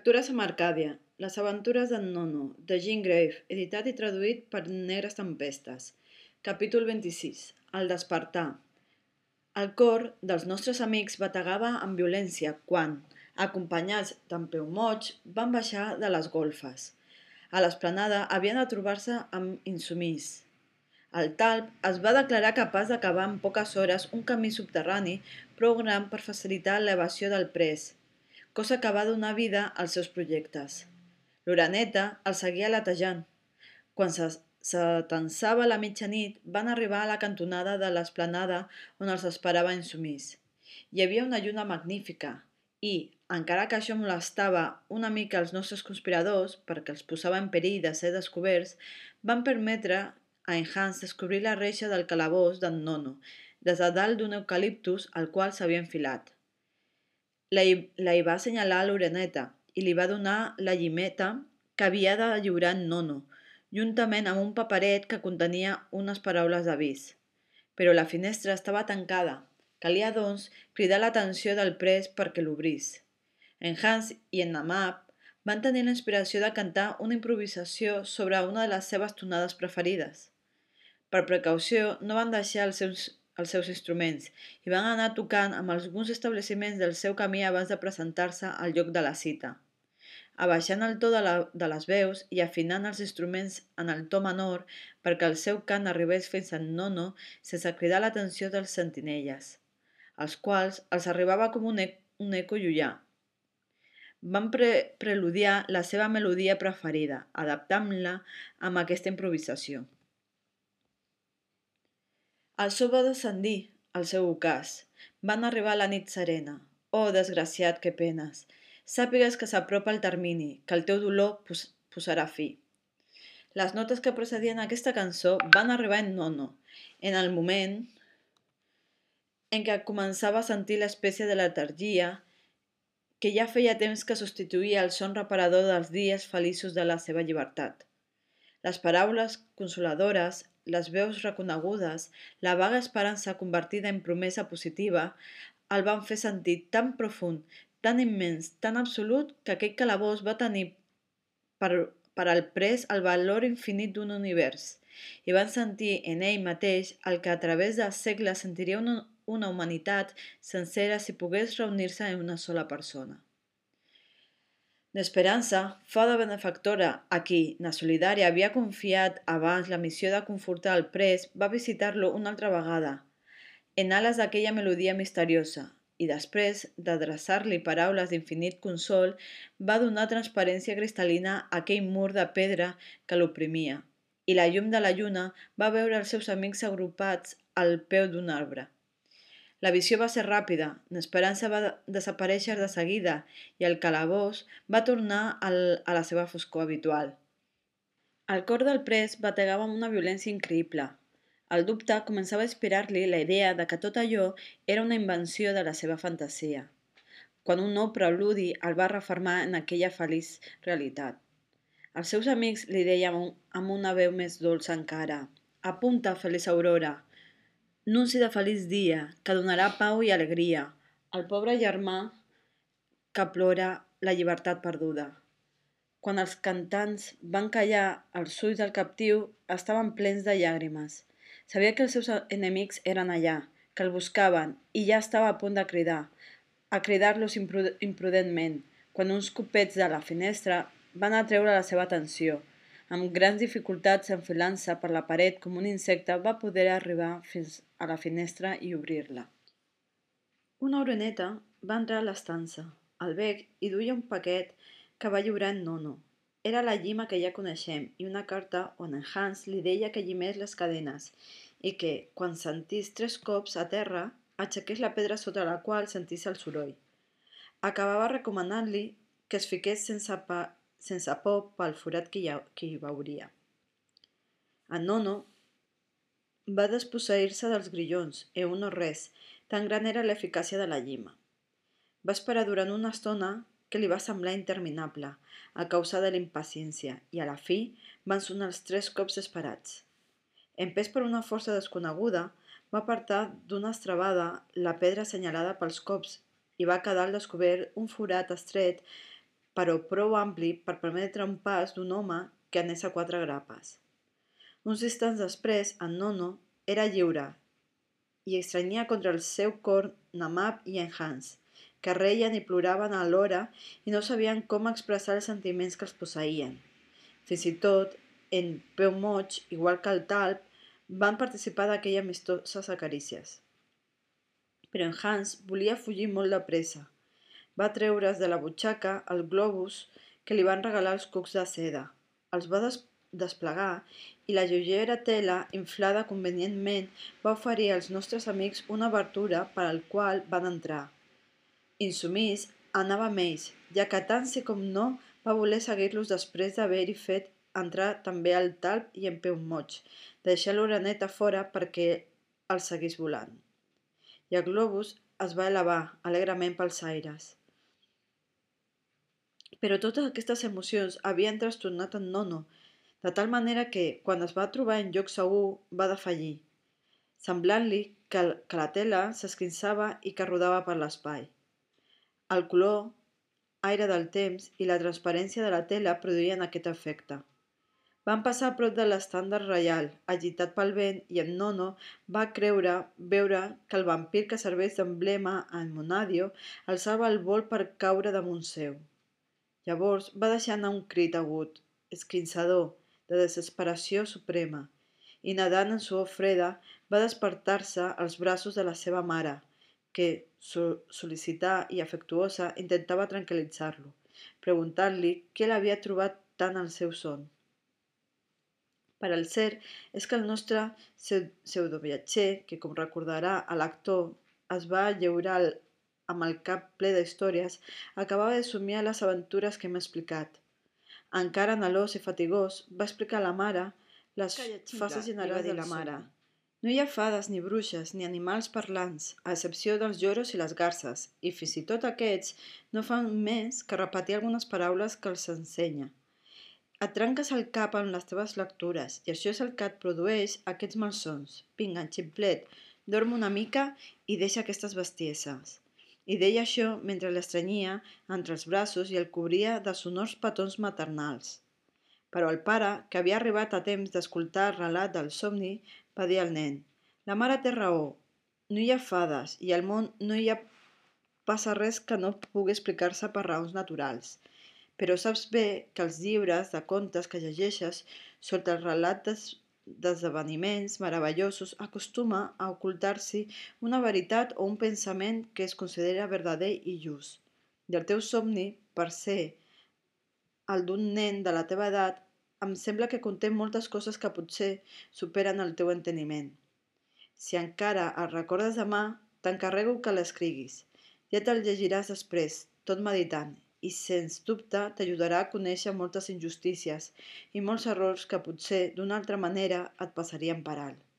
Lectures amb Arcàdia. Les aventures d'en Nono, de Jean Grave, editat i traduït per Negres Tempestes. Capítol 26. El despertar. El cor dels nostres amics bategava amb violència quan, acompanyats d'en Peumoig, van baixar de les golfes. A l'esplanada havien de trobar-se amb Insumís. El talp es va declarar capaç d'acabar en poques hores un camí subterrani prou gran per facilitar l'evasió del pres, cosa que va donar vida als seus projectes. L'oreneta el seguia latejant. Quan s'atensava la mitjanit, van arribar a la cantonada de l'esplanada on els esperava insumís. Hi havia una lluna magnífica i, encara que això molestava una mica els nostres conspiradors, perquè els posava en perill de ser descoberts, van permetre a en Hans descobrir la reixa del calabós d'en Nono, des de dalt d'un eucaliptus al qual s'havia enfilat. La hi, la hi va assenyalar l'oreneta i li va donar la llimeta que havia de lliurar en Nono, juntament amb un paperet que contenia unes paraules d'avís. Però la finestra estava tancada. Calia, doncs, cridar l'atenció del pres perquè l'obrís. En Hans i en Namab van tenir la inspiració de cantar una improvisació sobre una de les seves tonades preferides. Per precaució, no van deixar els seus els seus instruments i van anar tocant amb alguns establiments del seu camí abans de presentar-se al lloc de la cita. Abaixant el to de, la, de les veus i afinant els instruments en el to menor perquè el seu cant arribés fins al nono sense cridar l'atenció dels sentinelles, als quals els arribava com un, e un eco llullà. Van pre preludiar la seva melodia preferida, adaptant-la amb aquesta improvisació. Sol va descendir, al seu ocàs. Van arribar a la nit serena. Oh, desgraciat, que penes! Sàpigues que s'apropa el termini, que el teu dolor pos posarà fi. Les notes que precedien aquesta cançó van arribar en nono, en el moment en què començava a sentir l'espècie de letargia que ja feia temps que substituïa el son reparador dels dies feliços de la seva llibertat. Les paraules consoladores, les veus reconegudes, la vaga esperança convertida en promesa positiva, el van fer sentir tan profund, tan immens, tan absolut, que aquell calabós va tenir per, per al pres el valor infinit d'un univers, i van sentir en ell mateix el que a través dels segles sentiria una, una humanitat sencera si pogués reunir-se en una sola persona. D'Esperança, fada benefactora a qui na Solidària havia confiat abans la missió de confortar el pres, va visitar-lo una altra vegada, en ales d'aquella melodia misteriosa, i després d'adreçar-li paraules d'infinit consol, va donar transparència cristal·lina a aquell mur de pedra que l'oprimia, i la llum de la lluna va veure els seus amics agrupats al peu d'un arbre. La visió va ser ràpida, l'esperança va desaparèixer de seguida i el calabós va tornar al, a la seva foscor habitual. El cor del pres bategava amb una violència increïble. El dubte començava a inspirar-li la idea de que tot allò era una invenció de la seva fantasia, quan un nou preludi el va reformar en aquella feliç realitat. Els seus amics li deien amb una veu més dolça encara «Apunta, feliç aurora!» Nunci de feliç dia, que donarà pau i alegria al pobre germà que plora la llibertat perduda. Quan els cantants van callar, els ulls del captiu estaven plens de llàgrimes. Sabia que els seus enemics eren allà, que el buscaven, i ja estava a punt de cridar, a cridar-los imprudentment, quan uns copets de la finestra van atreure la seva atenció. Amb grans dificultats enfilant-se per la paret com un insecte, va poder arribar fins a la finestra i obrir-la. Una oreneta va entrar a l'estança. El bec hi duia un paquet que va lliurar en Nono. Era la llima que ja coneixem i una carta on en Hans li deia que llimés les cadenes i que, quan sentís tres cops a terra, aixequés la pedra sota la qual sentís el soroll. Acabava recomanant-li que es fiqués sense pa sense por pel forat que hi, ha, que hi veuria. En Nono va desposseir-se dels grillons, e un no res, tan gran era l'eficàcia de la llima. Va esperar durant una estona que li va semblar interminable, a causa de l'impaciència, i a la fi van sonar els tres cops esperats. Empès per una força desconeguda, va apartar d'una estrabada la pedra assenyalada pels cops i va quedar al descobert un forat estret però prou ampli per permetre un pas d'un home que anés a quatre grapes. Uns instants després, en Nono era lliure i estranyia contra el seu cor Namab i en Hans, que reien i ploraven alhora i no sabien com expressar els sentiments que els posseïen. Fins i tot, en Peu Moig, igual que el Talp, van participar d'aquelles amistoses acarícies. Però en Hans volia fugir molt de pressa. Va treure's de la butxaca el globus que li van regalar els cucs de seda. Els va des desplegar i la lleugera tela, inflada convenientment, va oferir als nostres amics una obertura per al qual van entrar. Insumís anava amb ells, ja que tant sí com no va voler seguir-los després d'haver-hi fet entrar també el talp i en peu moig, deixar l'oreneta fora perquè el seguís volant. I el globus es va elevar alegrement pels aires. Però totes aquestes emocions havien trastornat en Nono, de tal manera que, quan es va trobar en lloc segur, va defallir, semblant-li que, que la tela s'esquinçava i que rodava per l'espai. El color, aire del temps i la transparència de la tela produïen aquest efecte. Van passar a prop de l'estàndard reial, agitat pel vent, i en Nono va creure veure que el vampir que serveix d'emblema en Monadio alçava el vol per caure damunt seu. Llavors va deixar anar un crit agut, esquinçador, de desesperació suprema, i nedant en suor freda va despertar-se als braços de la seva mare, que, sol·licitar i afectuosa, intentava tranquil·litzar-lo, preguntant-li què l'havia trobat tant al seu son. Per al cert és que el nostre pseudoviatger, que com recordarà a l'actor es va lleurar amb el cap ple d'històries, acabava de somiar les aventures que hem explicat. Encara anhelós i fatigós, va explicar a la mare les fases generals de la mare, no hi ha fades ni bruixes ni animals parlants, a excepció dels lloros i les garces, i fins i tot aquests no fan més que repetir algunes paraules que els ensenya. Et trenques el cap amb les teves lectures i això és el que et produeix aquests malsons. Vinga, xiplet, dorm una mica i deixa aquestes bestieses. I deia això mentre l'estrenyia entre els braços i el cobria de sonors petons maternals. Però el pare, que havia arribat a temps d'escoltar el relat del somni, va dir al nen. La mare té raó. No hi ha fades i al món no hi ha passa res que no pugui explicar-se per raons naturals. Però saps bé que els llibres de contes que llegeixes sota el relat d'esdeveniments meravellosos acostuma a ocultar-s'hi una veritat o un pensament que es considera verdader i just. I el teu somni, per ser el d'un nen de la teva edat, em sembla que conté moltes coses que potser superen el teu enteniment. Si encara el recordes demà, t'encarrego que l'escriguis. Ja te'l llegiràs després, tot meditant, i sens dubte t'ajudarà a conèixer moltes injustícies i molts errors que potser d'una altra manera et passarien per alt.